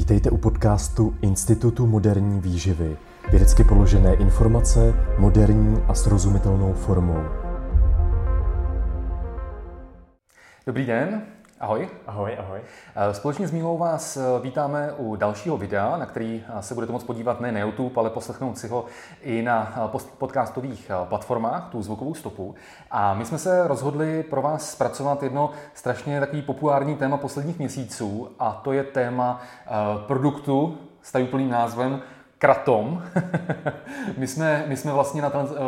Vítejte u podcastu Institutu moderní výživy. Vědecky položené informace moderní a srozumitelnou formou. Dobrý den, ahoj. Ahoj, ahoj. Eh, Společně s Mílou vás eh, vítáme u dalšího videa, na který eh, se budete moct podívat ne na YouTube, ale poslechnout si ho i na podcastových platformách, tu zvukovou stopu. A my jsme se rozhodli pro vás zpracovat jedno strašně takový populární téma posledních měsíců a to je téma produktu s tajuplným názvem Kratom. my, jsme, my jsme vlastně na ten, eh,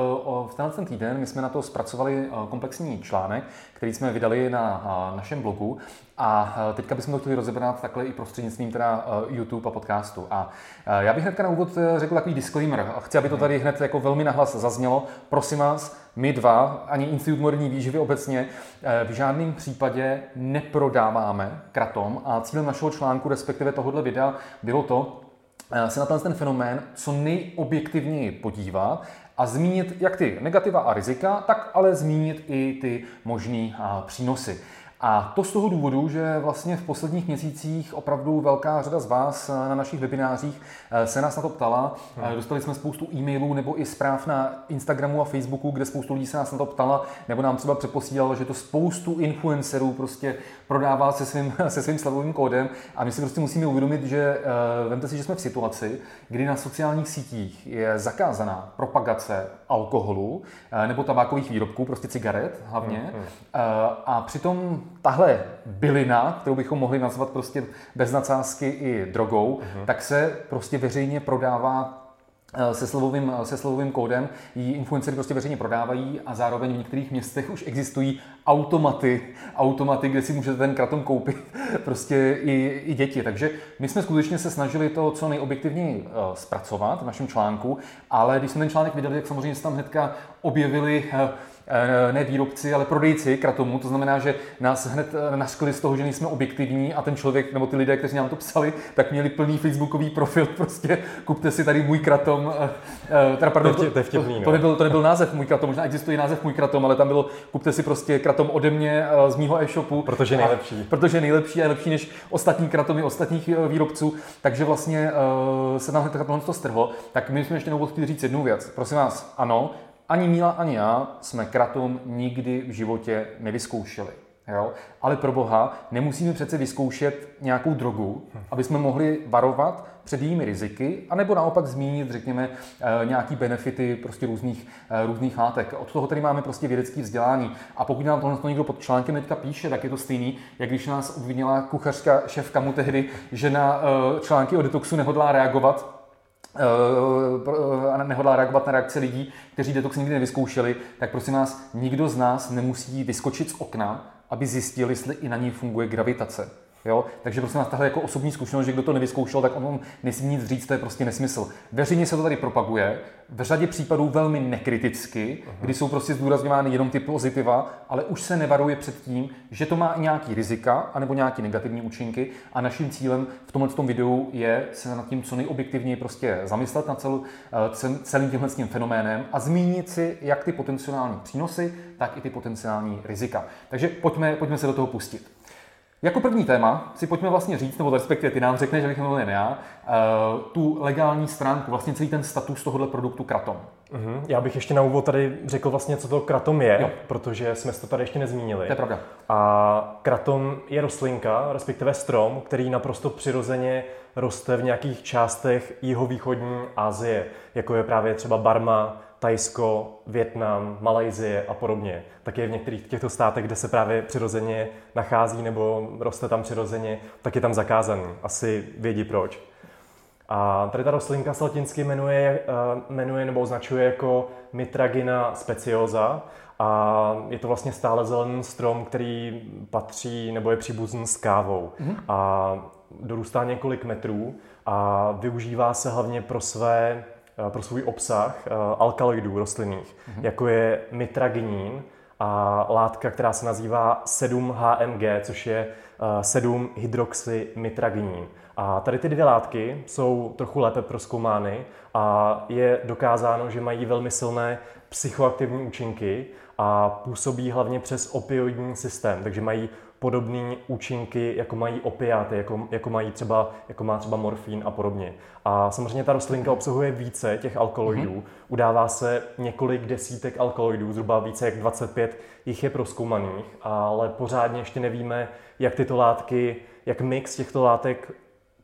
v tenhle ten týden my jsme na to zpracovali eh, komplexní článek, který jsme vydali na eh, našem blogu a teďka bychom to chtěli rozebrat takhle i prostřednictvím teda YouTube a podcastu. A já bych hnedka na úvod řekl takový disclaimer. A Chci, aby to tady hned jako velmi nahlas zaznělo. Prosím vás, my dva, ani Institut moderní výživy obecně, v žádném případě neprodáváme kratom a cílem našeho článku, respektive tohohle videa, bylo to, se na ten fenomén co nejobjektivněji podívat a zmínit jak ty negativa a rizika, tak ale zmínit i ty možné přínosy. A to z toho důvodu, že vlastně v posledních měsících opravdu velká řada z vás na našich webinářích se nás na to ptala. Hmm. Dostali jsme spoustu e-mailů nebo i zpráv na Instagramu a Facebooku, kde spoustu lidí se nás na to ptala, nebo nám třeba přeposílalo, že to spoustu influencerů prostě prodává se svým, se svým slavovým kódem. A my si prostě musíme uvědomit, že uh, vemte si, že jsme v situaci, kdy na sociálních sítích je zakázaná propagace alkoholu eh, nebo tabákových výrobků, prostě cigaret hlavně. Hmm, hmm. A přitom tahle bylina, kterou bychom mohli nazvat prostě bez nadsázky i drogou, hmm. tak se prostě veřejně prodává eh, se slovovým, se slovovým kódem ji influencery prostě veřejně prodávají a zároveň v některých městech už existují automaty, automaty, kde si můžete ten kratom koupit prostě i, i děti. Takže my jsme skutečně se snažili to co nejobjektivněji uh, zpracovat v našem článku, ale když jsme ten článek vydali, tak samozřejmě se tam hnedka objevili uh, ne výrobci, ale prodejci kratomu. To znamená, že nás hned naškli z toho, že nejsme objektivní a ten člověk nebo ty lidé, kteří nám to psali, tak měli plný facebookový profil. Prostě kupte si tady můj kratom. Teda, pardon, to, to, to, to, nebyl, to nebyl název můj kratom, možná existuje název můj kratom, ale tam bylo kupte si prostě kratom ode mě z mýho e-shopu. Protože je nejlepší. A, protože je nejlepší a je lepší než ostatní kratomy ostatních výrobců. Takže vlastně uh, se nám tohle to strhlo. Tak my jsme ještě na chtěli říct jednu věc. Prosím vás, ano, ani Míla, ani já jsme kratom nikdy v životě nevyzkoušeli. Jo? Ale pro boha, nemusíme přece vyzkoušet nějakou drogu, aby jsme mohli varovat před jejími riziky, anebo naopak zmínit, řekněme, nějaký benefity prostě různých, různých látek. Od toho tady máme prostě vědecké vzdělání. A pokud nám tohle někdo pod článkem teďka píše, tak je to stejný, jak když nás obvinila kuchařka šéfka mu tehdy, že na články o detoxu nehodlá reagovat, a nehodlá reagovat na reakce lidí, kteří detox nikdy nevyzkoušeli, tak prosím vás, nikdo z nás nemusí vyskočit z okna, aby zjistil, jestli i na ní funguje gravitace. Jo? Takže prosím vás, tahle jako osobní zkušenost, že kdo to nevyzkoušel, tak on nesmí nic říct, to je prostě nesmysl. Veřejně se to tady propaguje, v řadě případů velmi nekriticky, uh-huh. kdy jsou prostě zdůrazňovány jenom ty pozitiva, ale už se nevaruje před tím, že to má i nějaký rizika anebo nějaký negativní účinky a naším cílem v tomhle tom videu je se nad tím co nejobjektivněji prostě zamyslet nad celou, celým tímhle tím fenoménem a zmínit si jak ty potenciální přínosy, tak i ty potenciální rizika. Takže pojďme, pojďme se do toho pustit. Jako první téma si pojďme vlastně říct, nebo respektive ty nám řekneš, abych mluvil já, tu legální stránku, vlastně celý ten status tohohle produktu Kratom. Mm-hmm. Já bych ještě na úvod tady řekl vlastně, co to kratom je, jo. protože jsme to tady ještě nezmínili. To je pravda. A kratom je rostlinka, respektive strom, který naprosto přirozeně roste v nějakých částech jihovýchodní Asie, jako je právě třeba Barma, Tajsko, Větnam, Malajzie a podobně. Tak je v některých těchto státech, kde se právě přirozeně nachází nebo roste tam přirozeně, tak je tam zakázaný. Asi vědí proč. A tady ta rostlinka se latinsky jmenuje, jmenuje nebo označuje jako Mitragina speciosa a je to vlastně stále zelený strom, který patří nebo je příbuzný s kávou. Mm-hmm. A dorůstá několik metrů a využívá se hlavně pro své pro svůj obsah alkaloidů rostlinných, mm-hmm. jako je mitraginin a látka, která se nazývá 7-HMG, což je 7-hydroxymitraginin. A tady ty dvě látky jsou trochu lépe proskoumány a je dokázáno, že mají velmi silné psychoaktivní účinky a působí hlavně přes opioidní systém, takže mají podobné účinky, jako mají opiáty, jako, jako, mají třeba, jako má třeba morfín a podobně. A samozřejmě ta rostlinka obsahuje více těch alkaloidů. Mm-hmm. Udává se několik desítek alkaloidů, zhruba více jak 25 jich je proskoumaných, ale pořádně ještě nevíme, jak tyto látky, jak mix těchto látek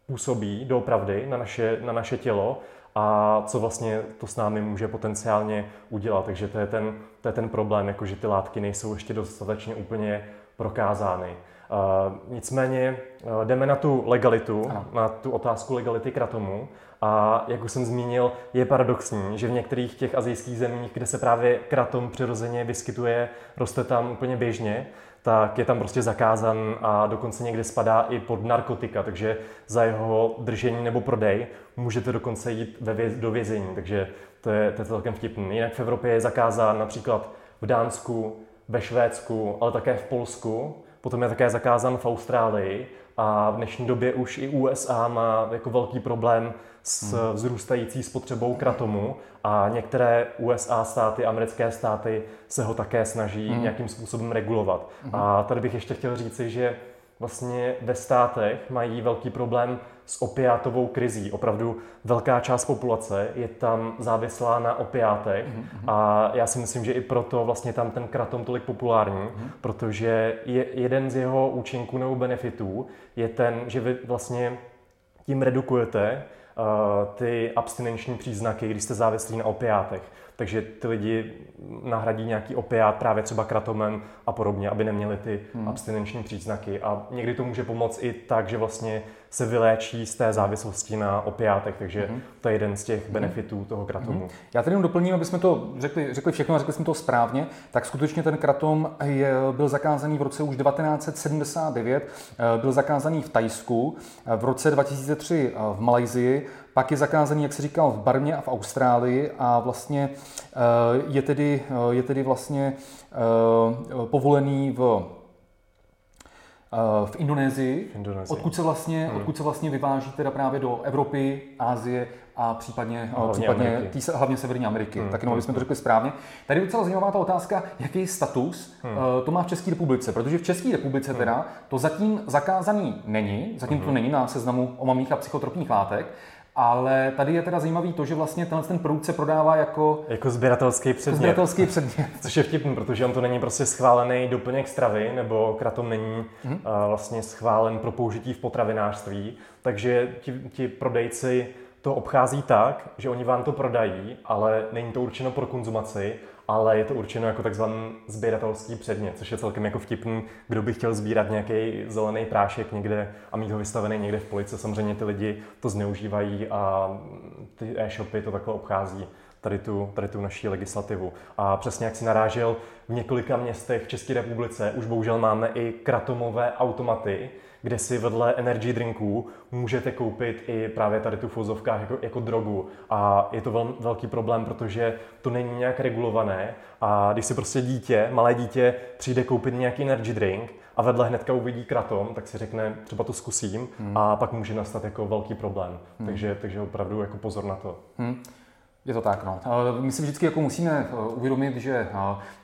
působí doopravdy na naše, na naše tělo a co vlastně to s námi může potenciálně udělat. Takže to je ten, to je ten problém, jako že ty látky nejsou ještě dostatečně úplně prokázány. Uh, nicméně uh, jdeme na tu legalitu, ano. na tu otázku legality kratomu. A jak už jsem zmínil, je paradoxní, že v některých těch azijských zemích, kde se právě kratom přirozeně vyskytuje, roste tam úplně běžně, tak je tam prostě zakázan a dokonce někde spadá i pod narkotika, takže za jeho držení nebo prodej můžete dokonce jít ve věz, do vězení, takže to je, to je celkem vtipný. Jinak v Evropě je zakázán například v Dánsku, ve Švédsku, ale také v Polsku, potom je také zakázán v Austrálii a v dnešní době už i USA má jako velký problém s hmm. vzrůstající spotřebou kratomu a některé USA státy, americké státy se ho také snaží hmm. nějakým způsobem regulovat. Hmm. A tady bych ještě chtěl říci, že vlastně ve státech mají velký problém s opiátovou krizí. Opravdu velká část populace je tam závislá na opiátech mm-hmm. a já si myslím, že i proto vlastně tam ten kratom tolik populární, mm-hmm. protože je jeden z jeho účinků nebo benefitů je ten, že vy vlastně tím redukujete uh, ty abstinenční příznaky, když jste závislí na opiátech takže ty lidi nahradí nějaký opiát právě třeba kratomem a podobně, aby neměli ty hmm. abstinenční příznaky. A někdy to může pomoct i tak, že vlastně se vyléčí z té závislosti na opiátech, takže hmm. to je jeden z těch hmm. benefitů toho kratomu. Hmm. Já tedy jenom doplním, aby jsme to řekli, řekli všechno a řekli jsme to správně, tak skutečně ten kratom je, byl zakázaný v roce už 1979, eh, byl zakázaný v Tajsku, eh, v roce 2003 eh, v Malajzii, pak je zakázaný, jak se říkal, v Barmě a v Austrálii a vlastně je tedy, je tedy vlastně povolený v v Indonésii, v Indonésii. Odkud, se vlastně, hmm. odkud se vlastně vyváží teda právě do Evropy, Ázie a případně, hlavně, případně tý, hlavně Severní Ameriky. Hmm. Tak jenom, abychom to řekli správně. Tady je docela zajímavá ta otázka, jaký status hmm. uh, to má v České republice, protože v České republice hmm. teda to zatím zakázaný není, zatím hmm. to není na seznamu omamných a psychotropních látek, ale tady je teda zajímavý to, že vlastně tenhle ten produkt se prodává jako... Jako sběratelský předmět. Sběratelský předmět. Což je vtipný, protože on to není prostě schválený doplněk stravy, nebo kratom není mm-hmm. uh, vlastně schválen pro použití v potravinářství. Takže ti, ti prodejci to obchází tak, že oni vám to prodají, ale není to určeno pro konzumaci ale je to určeno jako takzvaný sběratelský předmět, což je celkem jako vtipný, kdo by chtěl sbírat nějaký zelený prášek někde a mít ho vystavený někde v polici. Samozřejmě ty lidi to zneužívají a ty e-shopy to takhle obchází tady tu, tady tu naší legislativu. A přesně jak si narážel, v několika městech v České republice už bohužel máme i kratomové automaty, kde si vedle energy drinků můžete koupit i právě tady tu v fozovkách jako, jako drogu. A je to vel, velký problém, protože to není nějak regulované a když si prostě dítě, malé dítě přijde koupit nějaký energy drink, a vedle hnedka uvidí kratom, tak si řekne, třeba to zkusím hmm. a pak může nastat jako velký problém. Hmm. Takže, takže opravdu jako pozor na to. Hmm. Je to tak, no. My si vždycky jako musíme eh, uvědomit, že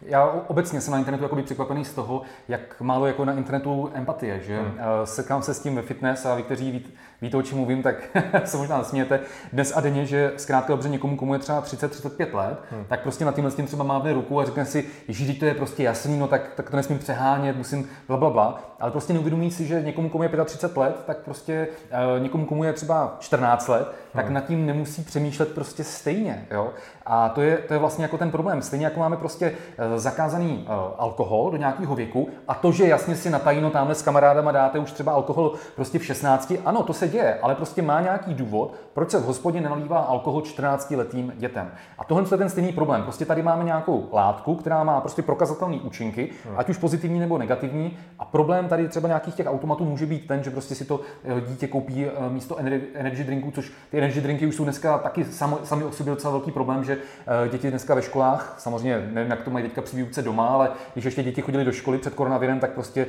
já obecně jsem na internetu jako překvapený z toho, jak málo jako na internetu empatie, že hmm. Eh, setkám se s tím ve fitness a vy, kteří víte, o čem mluvím, tak se možná nasmějete dnes a denně, že zkrátka dobře někomu, komu je třeba 30-35 let, hmm. tak prostě na tímhle s tím třeba mávne ruku a řekne si, že to je prostě jasný, no tak, tak to nesmím přehánět, musím bla, bla, bla. Ale prostě neuvědomí si, že někomu, komu je 35 let, tak prostě uh, někomu, komu je třeba 14 let, hmm. tak nad tím nemusí přemýšlet prostě stejně. Jo? A to je, to je vlastně jako ten problém. Stejně jako máme prostě uh, zakázaný uh, alkohol do nějakého věku a to, že jasně si na tajno tamhle s kamarádama dáte už třeba alkohol prostě v 16, ano, to se děje, ale prostě má nějaký důvod, proč se v hospodě nenalívá alkohol 14-letým dětem. A tohle je ten stejný problém. Prostě tady máme nějakou látku, která má prostě prokazatelné účinky, hmm. ať už pozitivní nebo negativní. A problém tady třeba nějakých těch automatů může být ten, že prostě si to eh, dítě koupí eh, místo energy drinků, což ty energy drinky už jsou dneska taky sami, sami o sobě docela velký problém, že eh, děti dneska ve školách, samozřejmě nevím, jak to mají teďka při výuce doma, ale když ještě děti chodili do školy před koronavirem, tak prostě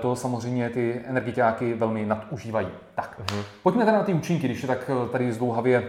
to samozřejmě ty energiťáky velmi nadužívají. Tak, hmm. Pojďme teda na ty účinky, když je tak tady zdlouhavě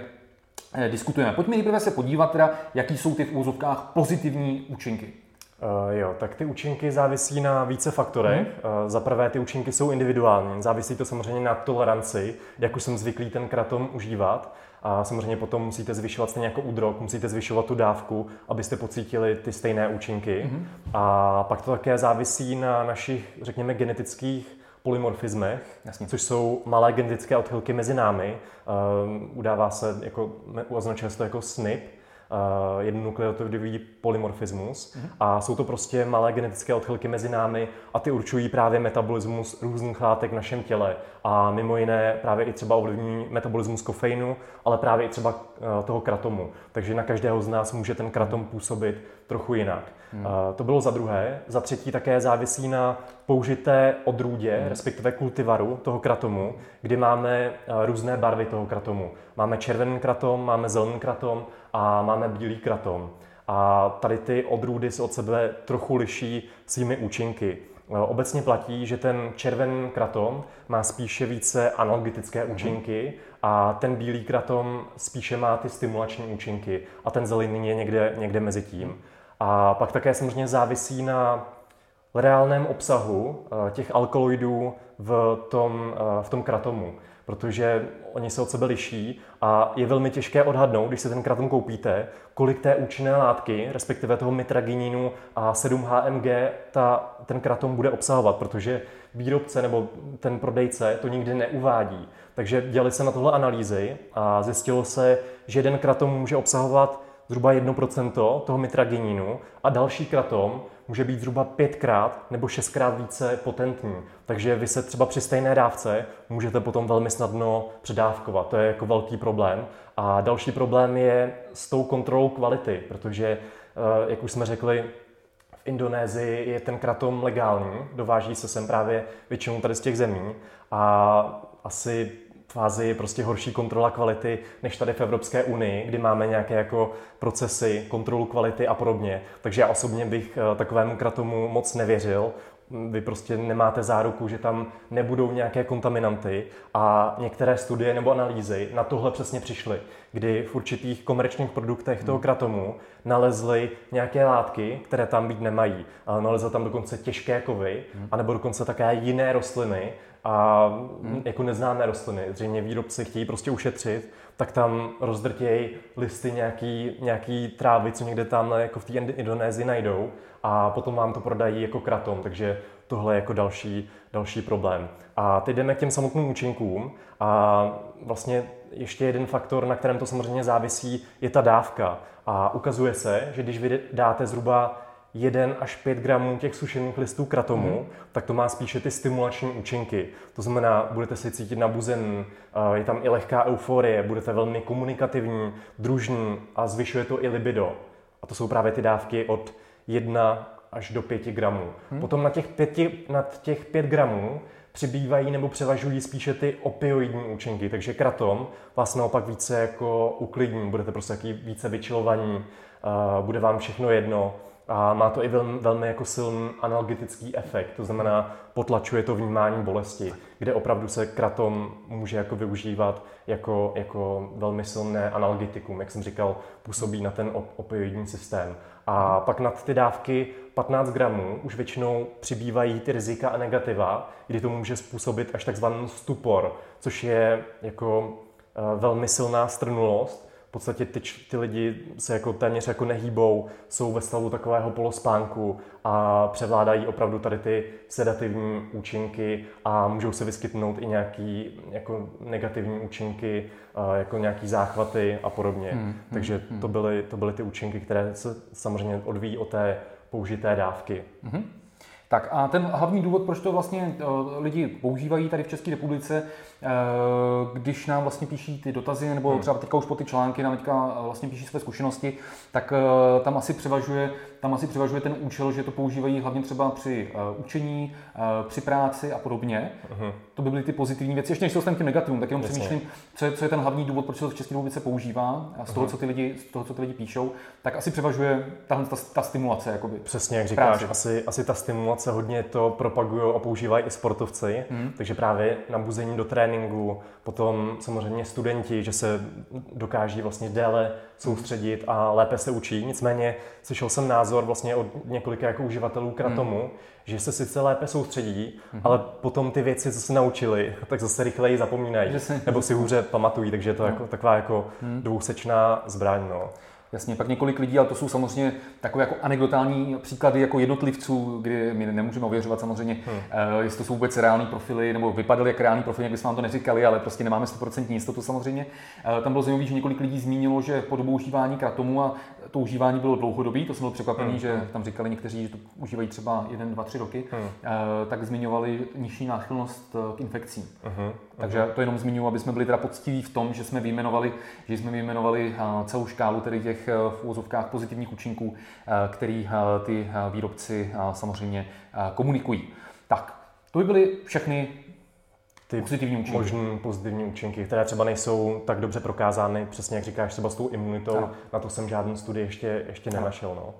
diskutujeme. Pojďme nejprve se podívat teda, jaký jsou ty v úzovkách pozitivní účinky. Uh, jo, tak ty účinky závisí na více faktorech. Mm. Uh, za prvé, ty účinky jsou individuální. Závisí to samozřejmě na toleranci, jak už jsem zvyklý ten kratom užívat. A samozřejmě potom musíte zvyšovat stejně jako u drog, musíte zvyšovat tu dávku, abyste pocítili ty stejné účinky. Mm. A pak to také závisí na našich, řekněme, genetických polymorfismech, Jasně. což jsou malé genetické odchylky mezi námi. Uh, udává se, jako, označuje se to jako SNP, uh, jednonukleotidový polymorfismus mm-hmm. a jsou to prostě malé genetické odchylky mezi námi a ty určují právě metabolismus různých látek v našem těle a mimo jiné právě i třeba ovlivní metabolismus kofeinu, ale právě i třeba uh, toho kratomu. Takže na každého z nás může ten kratom působit trochu jinak. Hmm. Uh, to bylo za druhé. Za třetí také závisí na použité odrůdě, hmm. respektive kultivaru toho kratomu, kdy máme uh, různé barvy toho kratomu. Máme červený kratom, máme zelený kratom a máme bílý kratom. A tady ty odrůdy se od sebe trochu liší svými účinky. Eh, obecně platí, že ten červený kratom má spíše více analgetické mhm. účinky a ten bílý kratom spíše má ty stimulační účinky a ten zelený je někde, někde mezi tím. A pak také samozřejmě závisí na reálném obsahu eh, těch alkaloidů v tom, eh, v tom kratomu protože oni se od sebe liší a je velmi těžké odhadnout, když se ten kratom koupíte, kolik té účinné látky, respektive toho mitragininu a 7-HMG, ta, ten kratom bude obsahovat, protože výrobce nebo ten prodejce to nikdy neuvádí. Takže dělali se na tohle analýzy a zjistilo se, že jeden kratom může obsahovat zhruba 1% toho mitragininu a další kratom může být zhruba pětkrát nebo šestkrát více potentní. Takže vy se třeba při stejné dávce můžete potom velmi snadno předávkovat. To je jako velký problém. A další problém je s tou kontrolou kvality, protože, eh, jak už jsme řekli, v Indonésii je ten kratom legální, dováží se sem právě většinou tady z těch zemí a asi v Ázii je prostě horší kontrola kvality než tady v Evropské unii, kdy máme nějaké jako procesy, kontrolu kvality a podobně. Takže já osobně bych eh, takovému kratomu moc nevěřil. Vy prostě nemáte záruku, že tam nebudou nějaké kontaminanty a některé studie nebo analýzy na tohle přesně přišly, kdy v určitých komerčních produktech toho hmm. kratomu nalezly nějaké látky, které tam být nemají. Nalezly tam dokonce těžké kovy, hmm. anebo dokonce také jiné rostliny, a hmm. jako neznámé rostliny. Zřejmě výrobci chtějí prostě ušetřit, tak tam rozdrtějí listy nějaký, nějaký trávy, co někde tam jako v té Indonésii najdou a potom vám to prodají jako kratom, takže tohle je jako další, další problém. A teď jdeme k těm samotným účinkům a vlastně ještě jeden faktor, na kterém to samozřejmě závisí, je ta dávka. A ukazuje se, že když vy dáte zhruba 1 až 5 gramů těch sušených listů kratomu, mm. tak to má spíše ty stimulační účinky. To znamená, budete se cítit nabuzený, je tam i lehká euforie, budete velmi komunikativní, družní a zvyšuje to i libido. A to jsou právě ty dávky od 1 až do 5 gramů. Hmm. Potom na těch 5, nad těch 5 gramů přibývají nebo převažují spíše ty opioidní účinky, takže kratom vás naopak více jako uklidní, budete prostě taky více vyčilovaní, bude vám všechno jedno, a má to i velmi, velmi jako silný analgetický efekt, to znamená potlačuje to vnímání bolesti, kde opravdu se kratom může jako využívat jako, jako velmi silné analgetikum, jak jsem říkal, působí na ten op- opioidní systém. A pak nad ty dávky 15 gramů už většinou přibývají ty rizika a negativa, kdy to může způsobit až takzvaný stupor, což je jako eh, velmi silná strnulost, podstatě ty, ty lidi se jako téměř jako nehýbou, jsou ve stavu takového polospánku a převládají opravdu tady ty sedativní účinky a můžou se vyskytnout i nějaký jako negativní účinky, jako nějaký záchvaty a podobně. Hmm, hmm, Takže hmm. to byly, to byly ty účinky, které se samozřejmě odvíjí od té použité dávky. Hmm. Tak a ten hlavní důvod, proč to vlastně eh, lidi používají tady v České republice, eh, když nám vlastně píší ty dotazy, nebo hmm. třeba teďka už po ty články nám teďka vlastně píší své zkušenosti, tak eh, tam asi převažuje tam asi převažuje ten účel, že to používají hlavně třeba při učení, při práci a podobně. Uh-huh. To by byly ty pozitivní věci. Ještě než se dostaneme k těm negativům, tak jenom Jasně. přemýšlím, co je, co je ten hlavní důvod, proč se to v České republice používá a z toho, uh-huh. co ty lidi, z toho, co ty lidi píšou, tak asi převažuje tahle ta, ta stimulace. Jakoby, Přesně, jak říkáš, asi, asi ta stimulace dokonce hodně to propagují a používají i sportovci, mm. takže právě nabuzení do tréninku, potom samozřejmě studenti, že se dokáží vlastně déle soustředit a lépe se učí. Nicméně slyšel jsem názor vlastně od několika jako uživatelů kratomu, mm. že se sice lépe soustředí, mm. ale potom ty věci, co se naučili, tak zase rychleji zapomínají, nebo si hůře pamatují, takže je to no. jako, taková jako mm. dvousečná zbraň. No. Jasně, pak několik lidí, ale to jsou samozřejmě takové jako anekdotální příklady jako jednotlivců, kdy my nemůžeme ověřovat samozřejmě, hmm. uh, jestli to jsou vůbec reální profily, nebo vypadaly jak reální profily, jak bychom vám to neříkali, ale prostě nemáme 100% jistotu samozřejmě. Uh, tam bylo zajímavé, že několik lidí zmínilo, že po dobu užívání kratomu a to užívání bylo dlouhodobý, to jsem byl překvapený, hmm. že tam říkali někteří, že to užívají třeba 1, 2, 3 roky, hmm. uh, tak zmiňovali nižší náchylnost k infekcím. Hmm. Takže to jenom zmiňuji, aby jsme byli teda poctiví v tom, že jsme vyjmenovali, že jsme vyjmenovali celou škálu tedy těch v úvozovkách pozitivních účinků, který ty výrobci samozřejmě komunikují. Tak, to by byly všechny ty pozitivní účinky. možné pozitivní účinky, které třeba nejsou tak dobře prokázány, přesně jak říkáš, třeba s tou imunitou, no. na to jsem žádný studii ještě, ještě nenašel. No.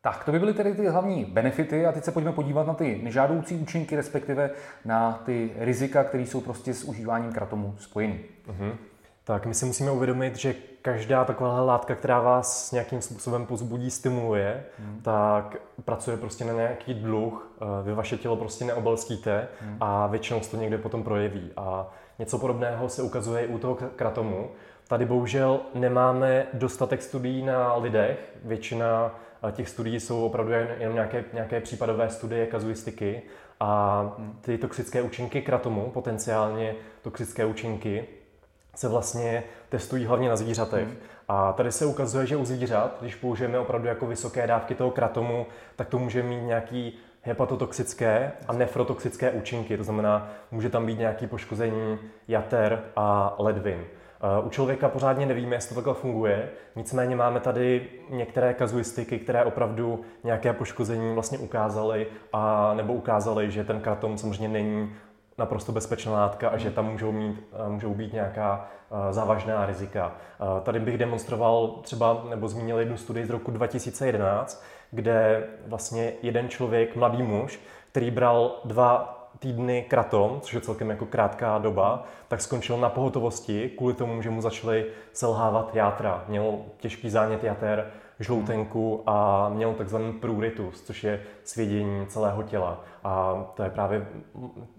Tak, to by byly tedy ty hlavní benefity a teď se pojďme podívat na ty nežádoucí účinky, respektive na ty rizika, které jsou prostě s užíváním kratomu spojeny. Uh-huh. Tak my si musíme uvědomit, že každá taková látka, která vás nějakým způsobem pozbudí, stimuluje, hmm. tak pracuje prostě na nějaký dluh, eh, vy vaše tělo prostě neobalstíte hmm. a většinou se to někde potom projeví. A něco podobného se ukazuje i u toho kratomu. Tady bohužel nemáme dostatek studií na lidech, většina eh, těch studií jsou opravdu jen nějaké, nějaké případové studie, kazuistiky a hmm. ty toxické účinky kratomu, potenciálně toxické účinky, se vlastně testují hlavně na zvířatech. Hmm. A tady se ukazuje, že u zvířat, když použijeme opravdu jako vysoké dávky toho kratomu, tak to může mít nějaký hepatotoxické a nefrotoxické účinky. To znamená, může tam být nějaký poškození jater a ledvin. U člověka pořádně nevíme, jestli to takhle funguje, nicméně máme tady některé kazuistiky, které opravdu nějaké poškození vlastně ukázaly a nebo ukázaly, že ten kratom samozřejmě není naprosto bezpečná látka a že tam můžou, mít, eh, můžou být nějaká eh, závažná rizika. Eh, tady bych demonstroval třeba, nebo zmínil jednu studii z roku 2011, kde vlastně jeden člověk, mladý muž, který bral dva týdny kratom, což je celkem jako krátká doba, tak skončil na pohotovosti kvůli tomu, že mu začaly selhávat játra. Měl těžký zánět jater, žloutenku a měl takzvaný pruritus, což je svědění celého těla. A to je právě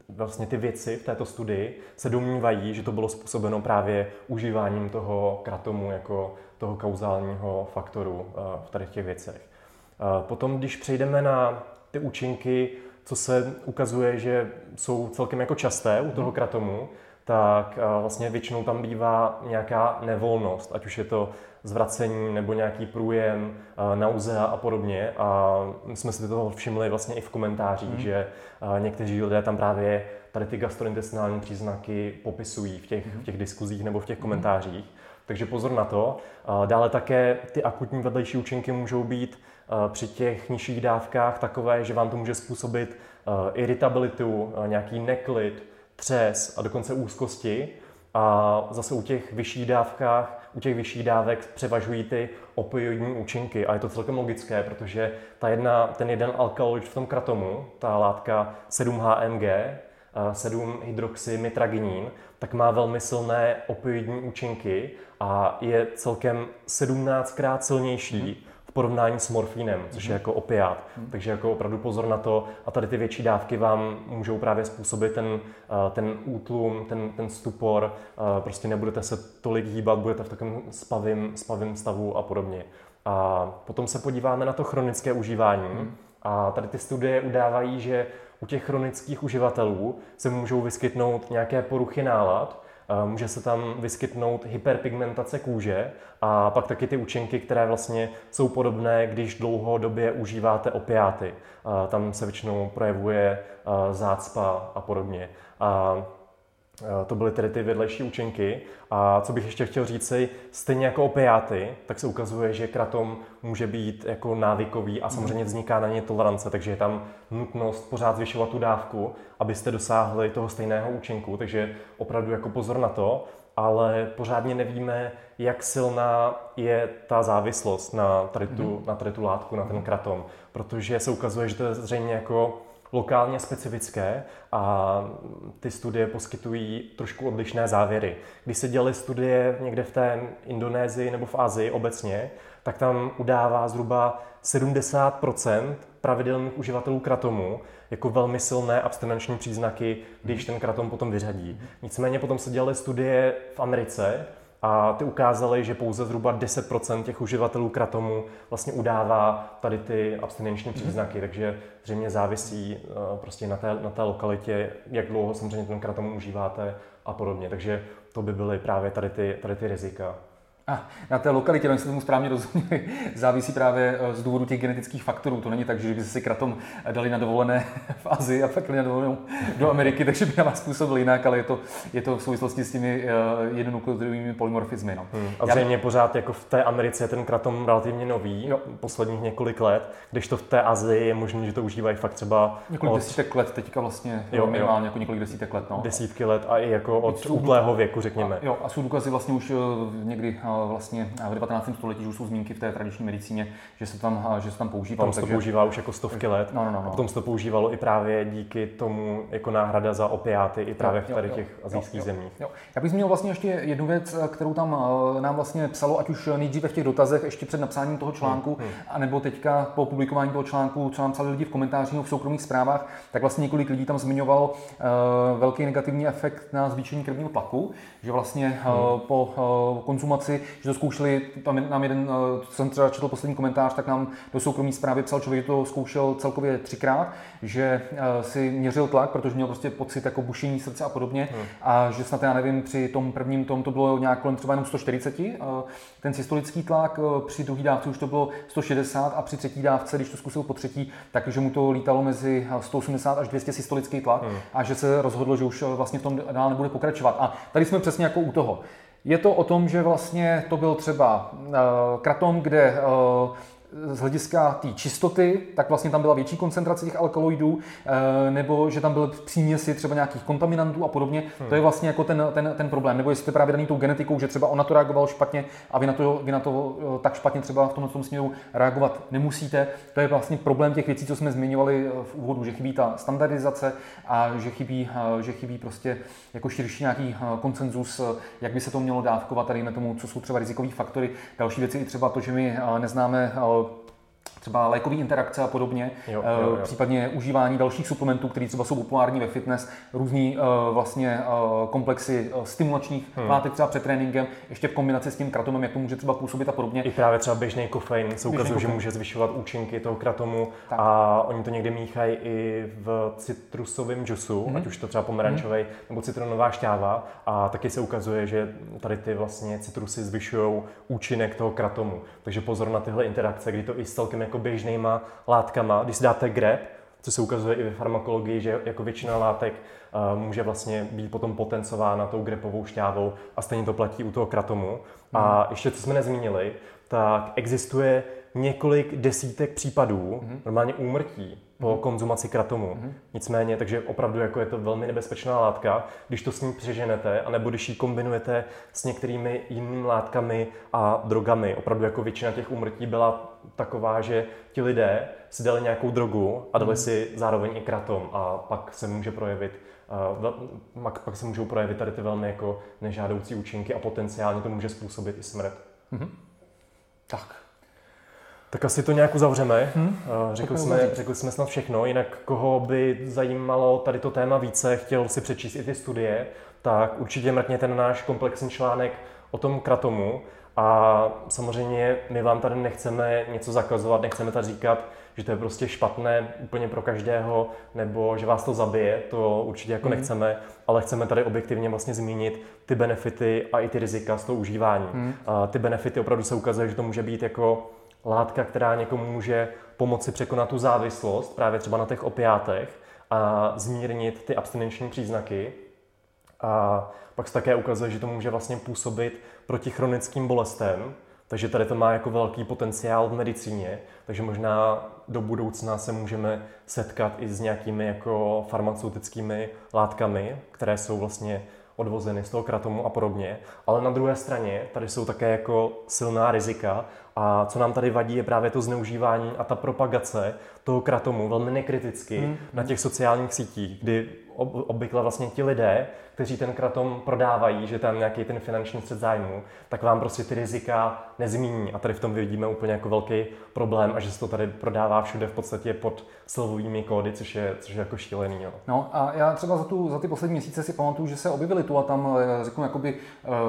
vlastně ty věci v této studii se domnívají, že to bylo způsobeno právě užíváním toho kratomu jako toho kauzálního faktoru eh, v tady těch věcech. Eh, potom, když přejdeme na ty účinky, co se ukazuje, že jsou celkem jako časté u toho kratomu, tak eh, vlastně většinou tam bývá nějaká nevolnost, ať už je to zvracení nebo nějaký průjem, eh, nauzea a podobně. A my jsme si toho všimli vlastně i v komentářích, mm. že eh, někteří lidé tam právě tady ty gastrointestinální příznaky popisují v těch, mm. v těch diskuzích nebo v těch mhm. komentářích. Takže pozor na to. Dále také ty akutní vedlejší účinky můžou být při těch nižších dávkách takové, že vám to může způsobit iritabilitu, nějaký neklid, třes a dokonce úzkosti. A zase u těch vyšších dávkách, u těch vyšších dávek převažují ty opioidní účinky. A je to celkem logické, protože ta jedna, ten jeden alkaloid v tom kratomu, ta látka 7-HMG, 7-hydroxymitraginin, tak má velmi silné opioidní účinky a je celkem 17krát silnější porovnání s morfínem, což je mhm. jako opiát. Mhm. Takže jako opravdu pozor na to. A tady ty větší dávky vám můžou právě způsobit ten, eh, ten útlum, ten, ten stupor. Eh, prostě nebudete se tolik hýbat, budete v takovém spavým, spavým stavu a podobně. A potom se podíváme na to chronické užívání. Hmm. A tady ty studie udávají, že u těch chronických uživatelů se můžou vyskytnout nějaké poruchy nálad, Může se tam vyskytnout hyperpigmentace kůže a pak taky ty účinky, které vlastně jsou podobné, když dlouhodobě užíváte opiáty. Tam se většinou projevuje zácpa a podobně. A Eh, to byly tedy ty vedlejší účinky. A co bych ještě chtěl říct si, stejně jako opiáty, tak se ukazuje, že kratom může být jako návykový a samozřejmě mhm. vzniká na ně tolerance, takže je tam nutnost pořád zvyšovat tu dávku, abyste dosáhli toho stejného účinku, takže opravdu jako pozor na to, ale pořádně nevíme, jak silná je ta závislost na tady tu, mm. na tady tu látku, na ten kratom, protože se ukazuje, že to je zřejmě jako lokálně specifické a ty studie poskytují trošku odlišné závěry. Když se dělaly studie někde v té Indonésii nebo v Asii obecně, tak tam udává zhruba 70% pravidelných uživatelů kratomu jako velmi silné abstinenční příznaky, když ten kratom potom vyřadí. Nicméně potom se dělaly studie v Americe, a ty ukázaly, že pouze zhruba 10% těch uživatelů kratomu vlastně udává tady ty abstinenční mhm. příznaky, takže zřejmě závisí uh, prostě na té, na té lokalitě, jak dlouho samozřejmě ten kratom užíváte a podobně. Takže to by byly právě tady ty, tady ty rizika. A na té lokalitě, jestli tomu správně rozuměli, závisí právě eh, z důvodu těch genetických faktorů. To není tak, že by si kratom dali na dovolené v Azii a pak na dovolenou do Ameriky, takže by na vás působil jinak, ale je to, je to v souvislosti s těmi eh, jednonukleotidovými polymorfismy. No. Hmm. A zřejmě Já... pořád jako v té Americe je ten kratom relativně nový, jo. posledních několik let, když to v té Azii je možné, že to užívají fakt třeba Několik od... desítek let teďka vlastně, jo, minimálně jo. jako několik desítek let. No. Desítky let a i jako od útlého věku, řekněme. A, jo, a jsou důkazy vlastně už eh, někdy vlastně v 19. století, že už jsou zmínky v té tradiční medicíně, že se tam, že se tam používá. Tam se to používá už jako stovky let. No, no, no, no. A potom se to používalo i právě díky tomu jako náhrada za opiáty i právě jo, v tady jo, těch azijských zemích. Jo. Já bych zmínil vlastně ještě jednu věc, kterou tam eh, nám vlastně psalo, ať už nejdříve v těch dotazech, ještě před napsáním toho článku, hmm, hmm. anebo teďka po publikování toho článku, co nám psali lidi v komentářích v soukromých zprávách, tak vlastně několik lidí tam zmiňovalo uh, velký negativní efekt na zvýšení krevního tlaku, že vlastně uh, po uh, konzumaci, že to zkoušeli, tam nám jeden, eh, co jsem třeba četl poslední komentář, tak nám do soukromí zprávy psal člověk, že to zkoušel celkově třikrát, že eh, si měřil tlak, protože měl prostě pocit jako bušení srdce a podobně hmm. a že snad já nevím, při tom prvním tom to bylo nějak kolem třeba jenom 140, eh, ten systolický tlak, při druhé dávce už to bylo 160 a při třetí dávce, když to zkusil po třetí, takže mu to lítalo mezi 180 až 200 systolický tlak hmm. a že se rozhodlo, že už vlastně v tom dál nebude pokračovat. A tady jsme přesně jako u toho. Je to o tom, že vlastně to byl třeba uh, kratom, kde uh, z hlediska té čistoty, tak vlastně tam byla větší koncentrace těch alkaloidů, eh, nebo že tam byl příměsi třeba nějakých kontaminantů a podobně. Hmm. To je vlastně jako ten, ten, ten problém. Nebo jestli to právě daný tou genetikou, že třeba ona to reagoval špatně a vy na to, vy na to eh, tak špatně třeba v tomhle tom směru reagovat nemusíte. To je vlastně problém těch věcí, co jsme zmiňovali eh, v úvodu, že chybí ta standardizace a že chybí, že chybí prostě jako širší nějaký konsenzus, jak by se to mělo dávkovat, tady na tomu, co jsou třeba rizikové faktory. Další věci i třeba to, že my neznáme Tchau. Třeba lékové interakce a podobně, jo, jo, jo. případně užívání dalších suplementů, které třeba jsou populární ve fitness, různý uh, vlastně uh, komplexy stimulačních hmm. látek třeba před tréninkem, ještě v kombinaci s tím kratomem, jak to může třeba působit a podobně. I právě třeba běžný kofein se ukazuje, že může zvyšovat účinky toho kratomu tak. a oni to někdy míchají i v citrusovém džusu, hmm. ať už to třeba pomerančový hmm. nebo citronová šťáva a taky se ukazuje, že tady ty vlastně citrusy zvyšují účinek toho kratomu. Takže pozor na tyhle interakce, kdy to i s celkem jako běžnýma látkama. Když si dáte grep, co se ukazuje i ve farmakologii, že jako většina látek uh, může vlastně být potom potencována tou grepovou šťávou a stejně to platí u toho kratomu. Hmm. A ještě co jsme nezmínili, tak existuje několik desítek případů, hmm. normálně úmrtí po mm konzumaci kratomu. mm Nicméně, takže opravdu jako je to velmi nebezpečná látka, když to s ní přeženete, anebo když ji kombinujete s některými jinými látkami a drogami. Opravdu jako většina těch úmrtí byla taková, že ti lidé si dali nějakou drogu a dali mm si zároveň i kratom a pak se může projevit uh, pak se můžou projevit tady ty velmi jako nežádoucí účinky a potenciálně to může způsobit i smrt. mm Tak, tak asi to nějak uzavřeme. Hmm. Řekli, jsme, řekli jsme snad všechno, jinak koho by zajímalo tady to téma více, chtěl si přečíst i ty studie, tak určitě mrkněte na náš komplexní článek o tom kratomu. A samozřejmě my vám tady nechceme něco zakazovat, nechceme tady říkat, že to je prostě špatné úplně pro každého, nebo že vás to zabije, to určitě jako mm. nechceme, ale chceme tady objektivně vlastně zmínit ty benefity a i ty rizika z toho užívání. Mm. A ty benefity opravdu se ukazuje, že to může být jako látka, která někomu může pomoci překonat tu závislost, právě třeba na těch opiátech, a zmírnit ty abstinenční příznaky. A pak se také ukazuje, že to může vlastně působit proti chronickým bolestem, takže tady to má jako velký potenciál v medicíně, takže možná do budoucna se můžeme setkat i s nějakými jako farmaceutickými látkami, které jsou vlastně odvozeny z toho kratomu a podobně. Ale na druhé straně tady jsou také jako silná rizika A co nám tady vadí, je právě to zneužívání a ta propagace toho kratomu velmi nekriticky hmm. na těch sociálních sítích, kdy obvykle vlastně ti lidé, kteří ten kratom prodávají, že tam nějaký ten finanční střed zájmu, tak vám prostě ty rizika nezmíní. A tady v tom vidíme úplně jako velký problém a že se to tady prodává všude v podstatě pod slovovými kódy, což je, což je jako šílený. Jo. No a já třeba za, tu, za ty poslední měsíce si pamatuju, že se objevily tu a tam, eh, řeknu, jakoby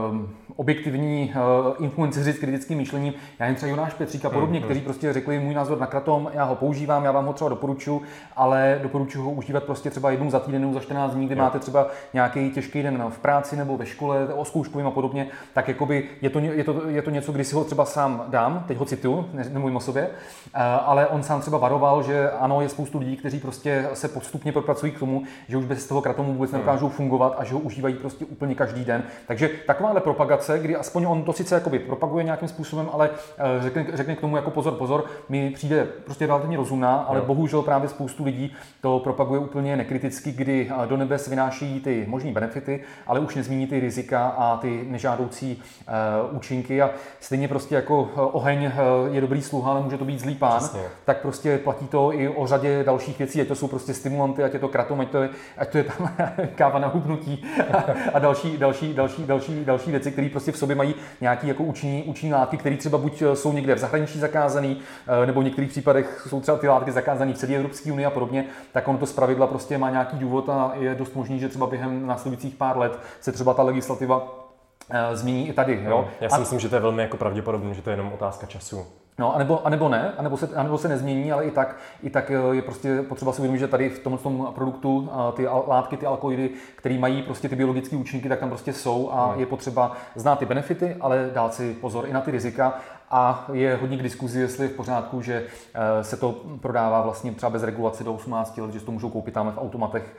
um, objektivní uh, influenceři s kritickým myšlením, já jen třeba Jonáš Petřík a podobně, mm, kteří prostě řekli můj názor na kratom, já ho používám, já vám ho třeba doporučuji, ale doporučuji ho užívat prostě třeba jednou za týden, za 14 dní, kdy jo. máte třeba nějaký těžký den v práci nebo ve škole, o zkouškovým a podobně, tak jakoby je to, je to, je to něco, kdy si ho třeba sám dám, teď ho cituju, nemluvím o sobě, eh, ale on sám třeba varoval, že ano, je spoustu lidí, kteří prostě se postupně propracují k tomu, že už bez toho kratomu vůbec nedokážou fungovat a že ho užívají prostě úplně každý den. Takže takováhle propagace, kdy aspoň on to sice jakoby propaguje nějakým způsobem, ale eh, řekne, řekne k tomu jako pozor, pozor, mi přijde prostě relativně rozumná, ale no. bohužel právě spoustu lidí to propaguje úplně nekriticky, kdy eh, do nebe vynáší ty možné benefity, ale už nezmíní ty rizika a ty nežádoucí uh, účinky a stejně prostě jako oheň je dobrý sluha, ale může to být zlý pán, Přesně. tak prostě platí to i o řadě dalších věcí, ať to jsou prostě stimulanty, ať je to kratom, ať to je, ať to je tam káva na hubnutí a, a další, další, další, další, další věci, které prostě v sobě mají nějaký jako účinný, účinný látky, které třeba buď jsou někde v zahraničí zakázaný, nebo v některých případech jsou třeba ty látky zakázané v celé Evropské unii a podobně, tak on to zpravidla prostě má nějaký důvod a je dost možný, že třeba během následujících pár let se třeba ta legislativa eh, změní i tady. Jo? Já si a... myslím, že to je velmi jako pravděpodobné, že to je jenom otázka času. No, anebo, anebo ne, anebo se, anebo se nezmění, ale i tak, i tak eh, je prostě potřeba si uvědomit, že tady v tomhle tom produktu eh, ty látky, ty alkoholidy, které mají prostě ty biologické účinky, tak tam prostě jsou a hmm. je potřeba znát ty benefity, ale dát si pozor i na ty rizika. A je hodně k diskuzi, jestli je v pořádku, že eh, se to prodává vlastně třeba bez regulace do 18 let, že to můžou koupit tam v automatech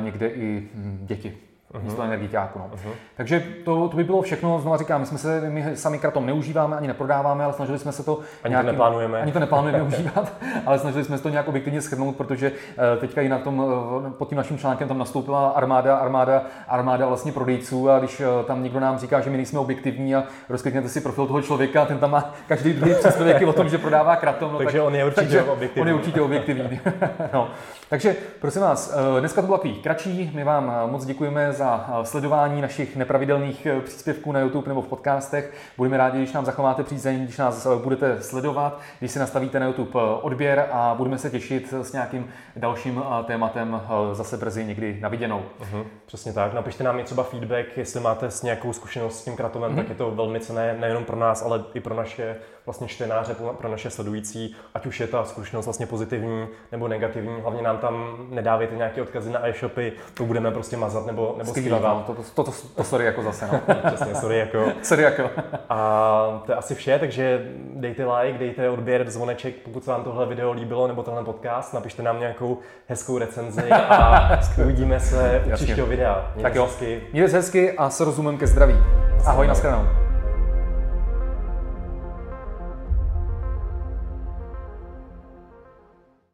někde i hm, děti uh-huh. místo energetiáku. No. Uh-huh. Takže to, to by bylo všechno. Znovu říkám, my jsme se my sami kratom neužíváme, ani neprodáváme, ale snažili jsme se to ani nějakým, to neplánujeme. Ani to neplánujeme užívat, ale snažili jsme se to nějak objektivně schrnout, protože eh, teďka i na tom, eh, pod tím naším článkem tam nastoupila armáda, armáda, armáda vlastně prodejců a když eh, tam někdo nám říká, že my nejsme objektivní a rozklikněte si profil toho člověka, ten tam má každý druhý příspěvek o tom, že prodává kratom. No, takže tak, on je určitě objektivní. On je určitě objektivní. no. Takže prosím vás, dneska to bylo takový kratší. My vám moc děkujeme za sledování našich nepravidelných příspěvků na YouTube nebo v podcastech. Budeme rádi, když nám zachováte přízeň, když nás budete sledovat, když si nastavíte na YouTube odběr a budeme se těšit s nějakým dalším tématem zase brzy někdy na viděnou. Uh-huh, přesně tak. Napište nám i třeba feedback, jestli máte s nějakou zkušenost s tím kratomem, uh-huh. tak je to velmi cené nejenom pro nás, ale i pro naše vlastně čtenáře, pro naše sledující, ať už je ta zkušenost vlastně pozitivní nebo negativní. Hlavně nám tam nedávejte nějaké odkazy na e-shopy, to budeme prostě mazat nebo, nebo skrývat. No, to, to, to, to, sorry jako zase. No. Přesně, sorry jako. sorry jako. A to je asi vše, takže dejte like, dejte odběr, zvoneček, pokud se vám tohle video líbilo nebo tenhle podcast, napište nám nějakou hezkou recenzi a uvidíme se u příštího videa. Mějte tak jo, hezky. Mějte se hezky a s rozumem ke zdraví. Ahoj, nashledanou.